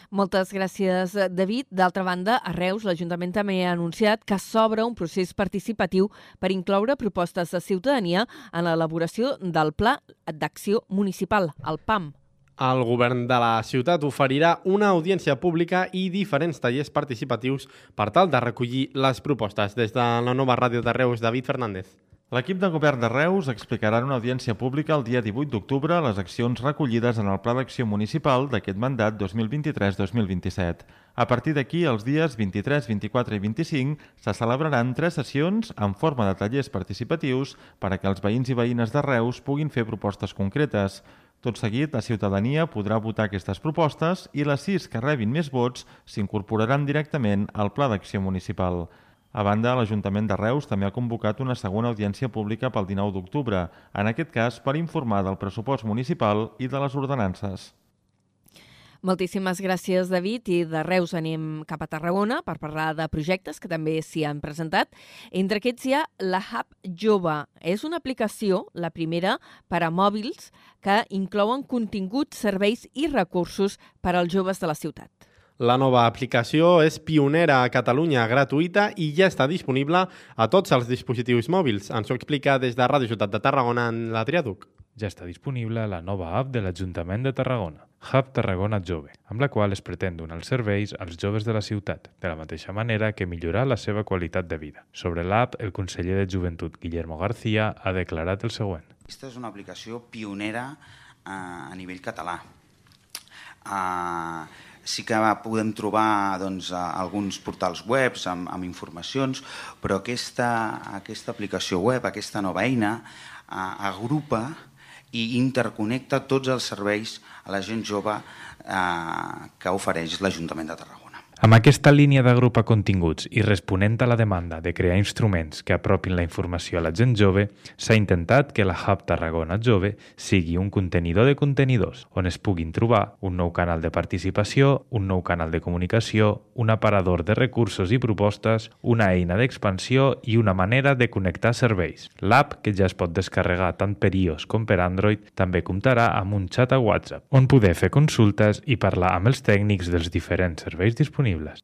S1: Moltes gràcies, David. D'altra banda, a Reus, l'Ajuntament també ha anunciat que s'obre un procés participatiu per incloure propostes de ciutadania en l'elaboració del Pla d'Acció Municipal, el PAM.
S5: El govern de la ciutat oferirà una audiència pública i diferents tallers participatius per tal de recollir les propostes. Des de la nova ràdio de Reus, David Fernández.
S8: L'equip de govern de Reus explicarà en una audiència pública el dia 18 d'octubre les accions recollides en el Pla d'Acció Municipal d'aquest mandat 2023-2027. A partir d'aquí, els dies 23, 24 i 25 se celebraran tres sessions en forma de tallers participatius per a que els veïns i veïnes de Reus puguin fer propostes concretes. Tot seguit, la ciutadania podrà votar aquestes propostes i les sis que rebin més vots s'incorporaran directament al Pla d'Acció Municipal. A banda, l'Ajuntament de Reus també ha convocat una segona audiència pública pel 19 d'octubre, en aquest cas per informar del pressupost municipal i de les ordenances.
S1: Moltíssimes gràcies, David. I de Reus anem cap a Tarragona per parlar de projectes que també s'hi han presentat. Entre aquests hi ha la Hub Jove. És una aplicació, la primera, per a mòbils, que inclouen continguts, serveis i recursos per als joves de la ciutat.
S5: La nova aplicació és pionera a Catalunya, gratuïta i ja està disponible a tots els dispositius mòbils. Ens ho explica des de Ràdio Ciutat de Tarragona en l'Adrià Duc.
S12: Ja està disponible la nova app de l'Ajuntament de Tarragona, Hub Tarragona Jove, amb la qual es pretén donar els serveis als joves de la ciutat, de la mateixa manera que millorar la seva qualitat de vida. Sobre l'app, el conseller de Joventut, Guillermo García, ha declarat el següent.
S13: Aquesta és una aplicació pionera eh, a nivell català. Uh, sí que podem trobar doncs, alguns portals webs amb, amb informacions, però aquesta, aquesta aplicació web, aquesta nova eina, uh, agrupa i interconnecta tots els serveis a la gent jove uh, que ofereix l'Ajuntament de Tarragona.
S12: Amb aquesta línia d'agrupar continguts i responent a la demanda de crear instruments que apropin la informació a la gent jove, s'ha intentat que la Hub Tarragona Jove sigui un contenidor de contenidors, on es puguin trobar un nou canal de participació, un nou canal de comunicació, un aparador de recursos i propostes, una eina d'expansió i una manera de connectar serveis. L'app, que ja es pot descarregar tant per iOS com per Android, també comptarà amb un xat a WhatsApp, on poder fer consultes i parlar amb els tècnics dels diferents serveis disponibles disponibles.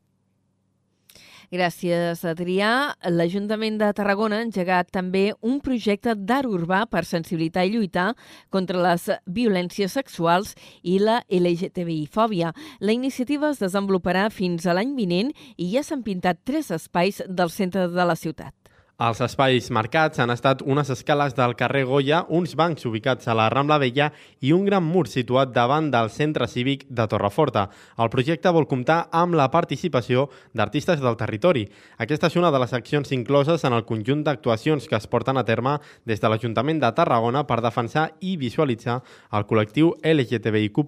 S1: Gràcies, Adrià. L'Ajuntament de Tarragona ha engegat també un projecte d'art urbà per sensibilitar i lluitar contra les violències sexuals i la LGTBI-fòbia. La iniciativa es desenvoluparà fins a l'any vinent i ja s'han pintat tres espais del centre de la ciutat.
S5: Els espais marcats han estat unes escales del carrer Goya, uns bancs ubicats a la Rambla Vella i un gran mur situat davant del centre cívic de Torreforta. El projecte vol comptar amb la participació d'artistes del territori. Aquesta és una de les accions incloses en el conjunt d'actuacions que es porten a terme des de l'Ajuntament de Tarragona per defensar i visualitzar el col·lectiu LGTBIQ+,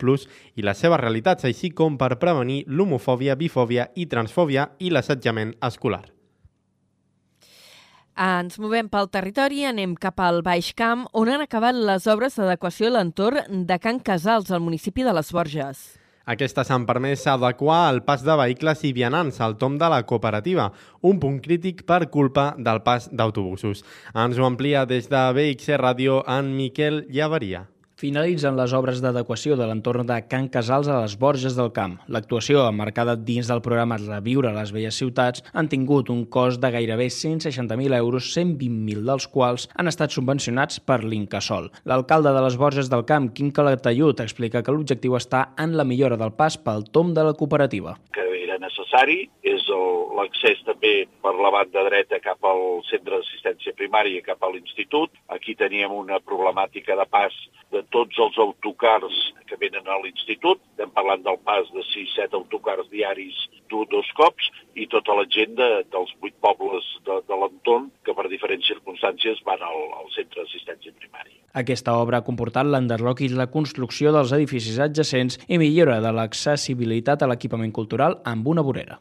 S5: i les seves realitats, així com per prevenir l'homofòbia, bifòbia i transfòbia i l'assetjament escolar.
S1: Ens movem pel territori, anem cap al Baix Camp, on han acabat les obres d'adequació a l'entorn de Can Casals, al municipi de les Borges.
S5: Aquestes han permès adequar el pas de vehicles i vianants al tom de la cooperativa, un punt crític per culpa del pas d'autobusos. Ens ho amplia des de BXC Ràdio en Miquel Llavaria.
S10: Finalitzen les obres d'adequació de l'entorn de Can Casals a les Borges del Camp. L'actuació, emmarcada dins del programa Reviure les velles ciutats, han tingut un cost de gairebé 160.000 euros, 120.000 dels quals han estat subvencionats per l'Incasol. L'alcalde de les Borges del Camp, Quim Calatayud, explica que l'objectiu està en la millora del pas pel tom de la cooperativa.
S14: Que era necessari, és l'accés també per la banda dreta cap al centre d'assistència primària, cap a l'institut. Aquí teníem una problemàtica de pas de tots els autocars que venen a l'institut. Estem parlant del pas de 6-7 autocars diaris dos cops i tota la gent de, dels vuit pobles de, de l'entorn que per diferents circumstàncies van al, al centre d'assistència primària.
S10: Aquesta obra ha comportat l'enderroc i la construcció dels edificis adjacents i millora de l'accessibilitat a l'equipament cultural amb una vorera.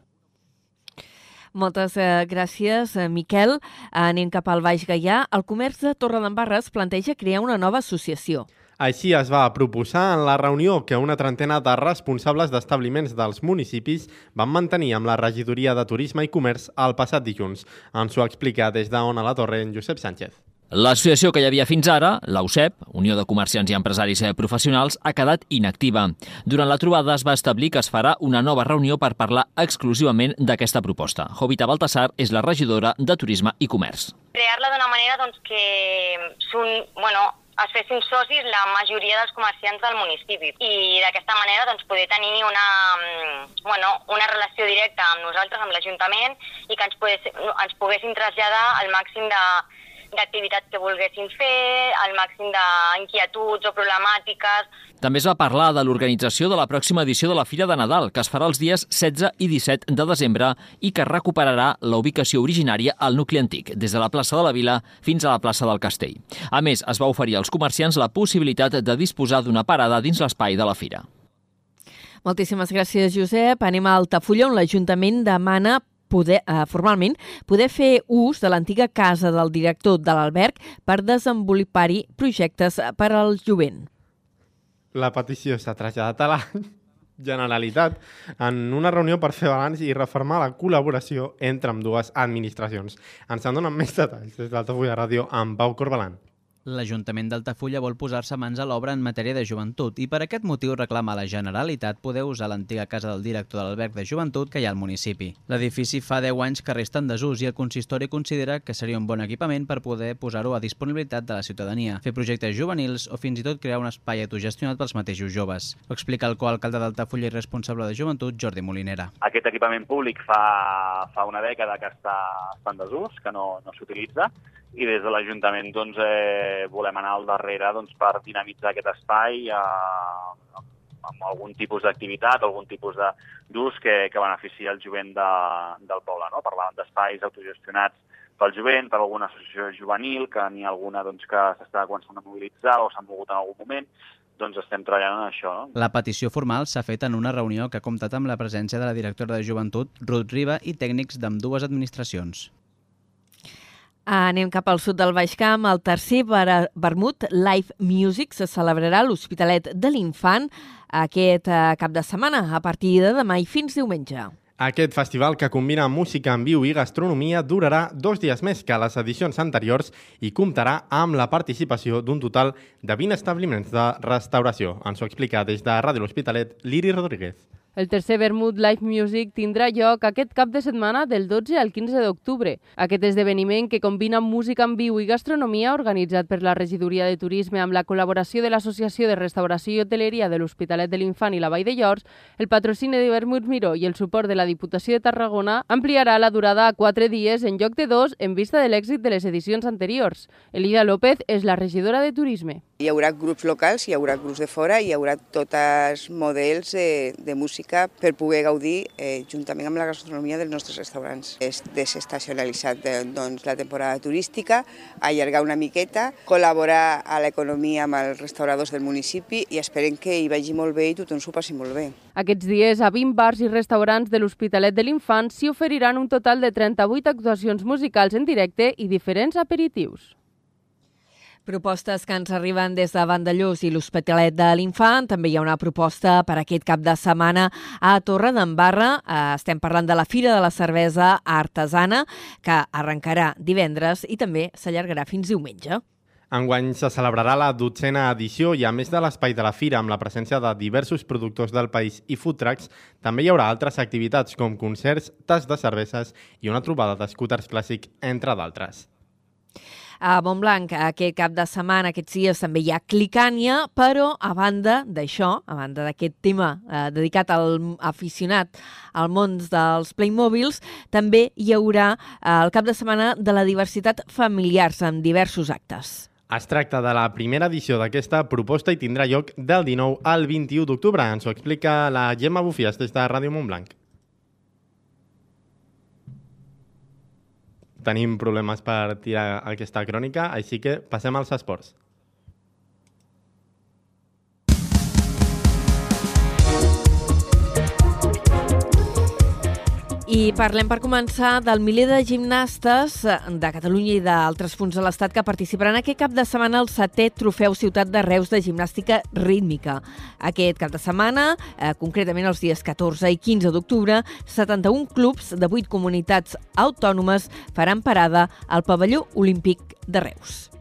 S1: Moltes eh, gràcies, eh, Miquel. Anem cap al Baix Gaià. El comerç de Torredembarres planteja crear una nova associació.
S5: Així es va proposar en la reunió que una trentena de responsables d'establiments dels municipis van mantenir amb la regidoria de Turisme i Comerç el passat dilluns. Ens ho explica des d'Ona la Torre en Josep Sánchez.
S15: L'associació que hi havia fins ara, la UCEP, Unió de Comerciants i Empresaris Professionals, ha quedat inactiva. Durant la trobada es va establir que es farà una nova reunió per parlar exclusivament d'aquesta proposta. Jovita Baltasar és la regidora de Turisme i Comerç.
S16: Crear-la d'una manera doncs, que son, bueno, es fessin socis la majoria dels comerciants del municipi i d'aquesta manera doncs, poder tenir una, bueno, una relació directa amb nosaltres, amb l'Ajuntament i que ens, pogués, ens poguessin traslladar al màxim de, d'activitats que volguessin fer, al màxim d'inquietuds o problemàtiques.
S15: També es va parlar de l'organització de la pròxima edició de la Fira de Nadal, que es farà els dies 16 i 17 de desembre i que recuperarà la ubicació originària al nucli antic, des de la plaça de la Vila fins a la plaça del Castell. A més, es va oferir als comerciants la possibilitat de disposar d'una parada dins l'espai de la fira.
S1: Moltíssimes gràcies, Josep. Anem a Altafulla, on l'Ajuntament demana poder, eh, formalment poder fer ús de l'antiga casa del director de l'alberg per desenvolupar-hi projectes per al jovent.
S5: La petició s'ha traslladat a la Generalitat en una reunió per fer balanç i reformar la col·laboració entre amb dues administracions. Ens en donen més detalls des d'Altafulla Ràdio amb Pau Corbalan.
S17: L'Ajuntament d'Altafulla vol posar-se mans a l'obra en matèria de joventut i per aquest motiu reclama a la Generalitat poder usar l'antiga casa del director de l'alberg de joventut que hi ha al municipi. L'edifici fa 10 anys que resta en desús i el consistori considera que seria un bon equipament per poder posar-ho a disponibilitat de la ciutadania, fer projectes juvenils o fins i tot crear un espai autogestionat pels mateixos joves. Ho explica el coalcalde d'Altafulla i responsable de joventut, Jordi Molinera.
S18: Aquest equipament públic fa, fa una dècada que està, està en desús, que no, no s'utilitza, i des de l'Ajuntament doncs, eh, volem anar al darrere doncs, per dinamitzar aquest espai eh, amb algun tipus d'activitat, algun tipus d'ús que, que beneficia el jovent de, del poble. No? Parlàvem d'espais autogestionats pel jovent, per alguna associació juvenil, que n'hi ha alguna doncs, que s'està començant a mobilitzar o s'ha mogut en algun moment, doncs estem treballant en això. No?
S17: La petició formal s'ha fet en una reunió que ha comptat amb la presència de la directora de Joventut, Ruth Riba, i tècnics d'amb dues administracions.
S1: Anem cap al sud del Baix Camp. El tercer Vermut Live Music se celebrarà a l'Hospitalet de l'Infant aquest eh, cap de setmana, a partir de demà i fins diumenge.
S5: Aquest festival, que combina música en viu i gastronomia, durarà dos dies més que les edicions anteriors i comptarà amb la participació d'un total de 20 establiments de restauració. Ens ho explica des de Ràdio L'Hospitalet, Liri Rodríguez.
S19: El tercer Vermut Live Music tindrà lloc aquest cap de setmana del 12 al 15 d'octubre. Aquest esdeveniment, que combina música en viu i gastronomia, organitzat per la Regidoria de Turisme amb la col·laboració de l'Associació de Restauració i Hoteleria de l'Hospitalet de l'Infant i la Vall de Llors, el patrocini de Vermut Miró i el suport de la Diputació de Tarragona ampliarà la durada a quatre dies en lloc de dos en vista de l'èxit de les edicions anteriors. Elida López és la regidora de Turisme.
S20: Hi haurà grups locals, hi haurà grups de fora, hi haurà tots models de, de música per poder gaudir eh, juntament amb la gastronomia dels nostres restaurants. És desestacionalitzat de, doncs, la temporada turística, allargar una miqueta, col·laborar a l'economia amb els restauradors del municipi i esperem que hi vagi molt bé i tothom s'ho passi molt bé.
S19: Aquests dies, a 20 bars i restaurants de l'Hospitalet de l'Infant s'hi oferiran un total de 38 actuacions musicals en directe i diferents aperitius.
S1: Propostes que ens arriben des de Vandellós i l'Hospitalet de l'Infant. També hi ha una proposta per aquest cap de setmana a Torre d'Embarra. Eh, estem parlant de la Fira de la Cervesa Artesana, que arrencarà divendres i també s'allargarà fins diumenge.
S5: Enguany se celebrarà la dotzena edició i a més de l'espai de la fira amb la presència de diversos productors del país i food trucks, també hi haurà altres activitats com concerts, tas de cerveses i una trobada d'escúters clàssic, entre d'altres.
S1: A Montblanc aquest cap de setmana, aquests dies, també hi ha Clicània, però a banda d'això, a banda d'aquest tema eh, dedicat al aficionat al món dels Playmobils, també hi haurà eh, el cap de setmana de la diversitat familiars amb diversos actes.
S5: Es tracta de la primera edició d'aquesta proposta i tindrà lloc del 19 al 21 d'octubre. Ens ho explica la Gemma Bufies des de Ràdio Montblanc. Tenim problemes per tirar aquesta crònica, així que passem als esports.
S1: I parlem per començar del miler de gimnastes eh, de Catalunya i d'altres punts de l'Estat que participaran aquest cap de setmana al setè Trofeu Ciutat de Reus de Gimnàstica Rítmica. Aquest cap de setmana, eh, concretament els dies 14 i 15 d'octubre, 71 clubs de 8 comunitats autònomes faran parada al pavelló olímpic de Reus.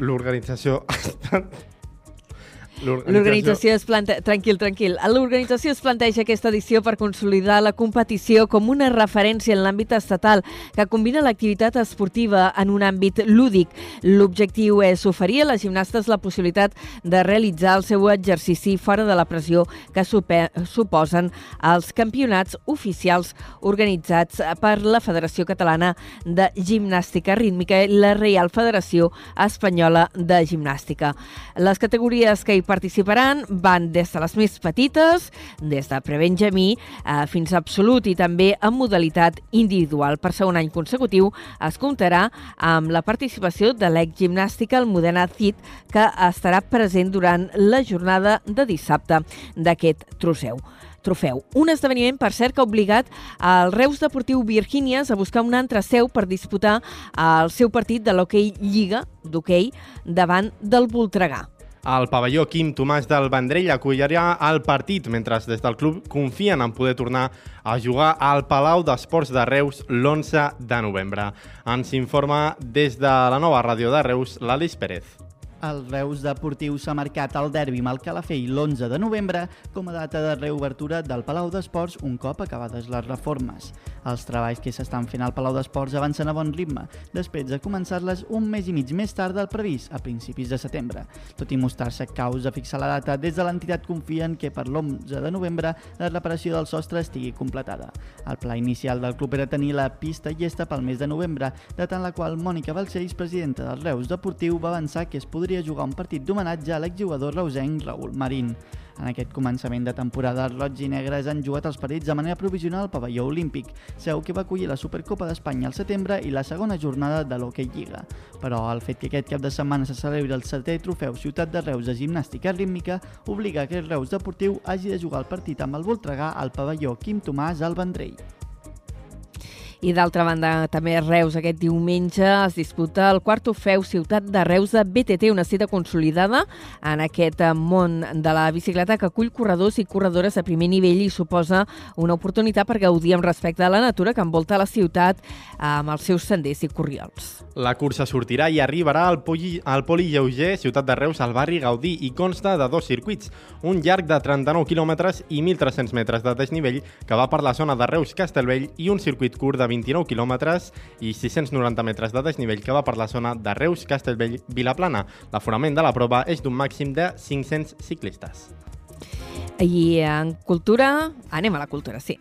S5: L'organització ha estat
S1: L'organització es plante... Tranquil, tranquil. L'organització es planteja aquesta edició per consolidar la competició com una referència en l'àmbit estatal que combina l'activitat esportiva en un àmbit lúdic. L'objectiu és oferir a les gimnastes la possibilitat de realitzar el seu exercici fora de la pressió que suposen els campionats oficials organitzats per la Federació Catalana de Gimnàstica Rítmica i la Real Federació Espanyola de Gimnàstica. Les categories que hi participaran van des de les més petites, des de prebenjamí eh, fins a absolut i també en modalitat individual. Per segon any consecutiu es comptarà amb la participació de l'exgimnàstica Almudena Cid, que estarà present durant la jornada de dissabte d'aquest trofeu trofeu. Un esdeveniment, per cert, que ha obligat al Reus Deportiu Virgínies a buscar una altra seu per disputar el seu partit de l'hoquei Lliga d'hoquei davant del Voltregà.
S5: El pavelló Quim Tomàs del Vendrell acollirà el partit, mentre des del club confien en poder tornar a jugar al Palau d'Esports de Reus l'11 de novembre. Ens informa des de la nova ràdio de Reus, l'Alice Pérez.
S21: El Reus Deportiu s'ha marcat el derbi amb el Calafell l'11 de novembre com a data de reobertura del Palau d'Esports un cop acabades les reformes. Els treballs que s'estan fent al Palau d'Esports avancen a bon ritme, després de començar-les un mes i mig més tard del previst, a principis de setembre. Tot i mostrar-se caus a fixar la data, des de l'entitat confien que per l'11 de novembre la reparació del sostre estigui completada. El pla inicial del club era tenir la pista llesta pel mes de novembre, data en la qual Mònica Balcells, presidenta del Reus Deportiu, va avançar que es podria jugar un partit d'homenatge a l'exjugador reusenc Raül Marín. En aquest començament de temporada, els roig i negres han jugat els partits de manera provisional al pavelló olímpic, seu que va acollir la Supercopa d'Espanya al setembre i la segona jornada de l'Hockey Lliga. Però el fet que aquest cap de setmana se celebri el setè trofeu Ciutat de Reus de gimnàstica rítmica obliga que el Reus Deportiu hagi de jugar el partit amb el Voltregà al pavelló Quim Tomàs al Vendrell.
S1: I d'altra banda, també a Reus aquest diumenge es disputa el quart trofeu Ciutat de Reus de BTT, una cita consolidada en aquest món de la bicicleta que acull corredors i corredores de primer nivell i suposa una oportunitat per gaudir amb respecte a la natura que envolta la ciutat amb els seus senders i corriols.
S5: La cursa sortirà i arribarà al, Poli, al Poli Lleuger, Ciutat de Reus, al barri Gaudí i consta de dos circuits, un llarg de 39 quilòmetres i 1.300 metres de desnivell que va per la zona de Reus-Castelvell i un circuit curt de 29 quilòmetres i 690 metres de desnivell que va per la zona de Reus-Castellvell-Vilaplana. L'aforament de la prova és d'un màxim de 500 ciclistes.
S1: I en cultura... Anem a la cultura, sí.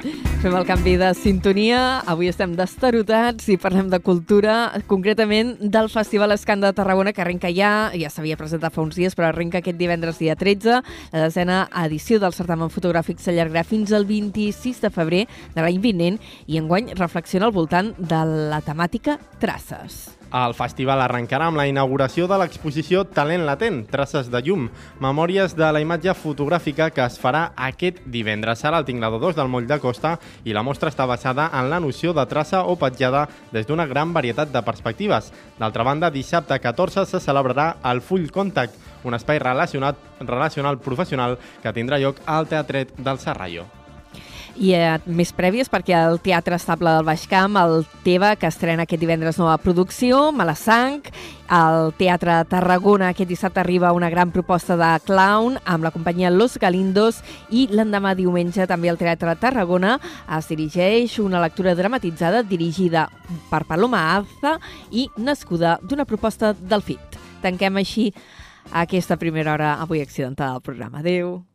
S1: Fem el canvi de sintonia. Avui estem destarotats i parlem de cultura, concretament del Festival Escant de Tarragona, que arrenca ja, ja s'havia presentat fa uns dies, però arrenca aquest divendres dia 13. La desena edició del certamen fotogràfic s'allargarà fins al 26 de febrer de l'any vinent i enguany reflexiona al voltant de la temàtica traces.
S5: El festival arrencarà amb la inauguració de l'exposició Talent Latent, traces de llum, memòries de la imatge fotogràfica que es farà aquest divendres. Serà el Tinglador 2 del Moll de Costa i la mostra està basada en la noció de traça o petjada des d'una gran varietat de perspectives. D'altra banda, dissabte 14 se celebrarà el Full Contact, un espai relacionat, relacional professional que tindrà lloc al Teatret del Serrallo
S1: i eh, més prèvies perquè el Teatre Estable del Baix Camp, el Teva, que estrena aquest divendres nova producció, Malassanc, al Teatre Tarragona aquest dissabte arriba una gran proposta de clown amb la companyia Los Galindos i l'endemà diumenge també al Teatre Tarragona es dirigeix una lectura dramatitzada dirigida per Paloma Alza i nascuda d'una proposta del FIT. Tanquem així aquesta primera hora avui accidentada del programa. Adéu.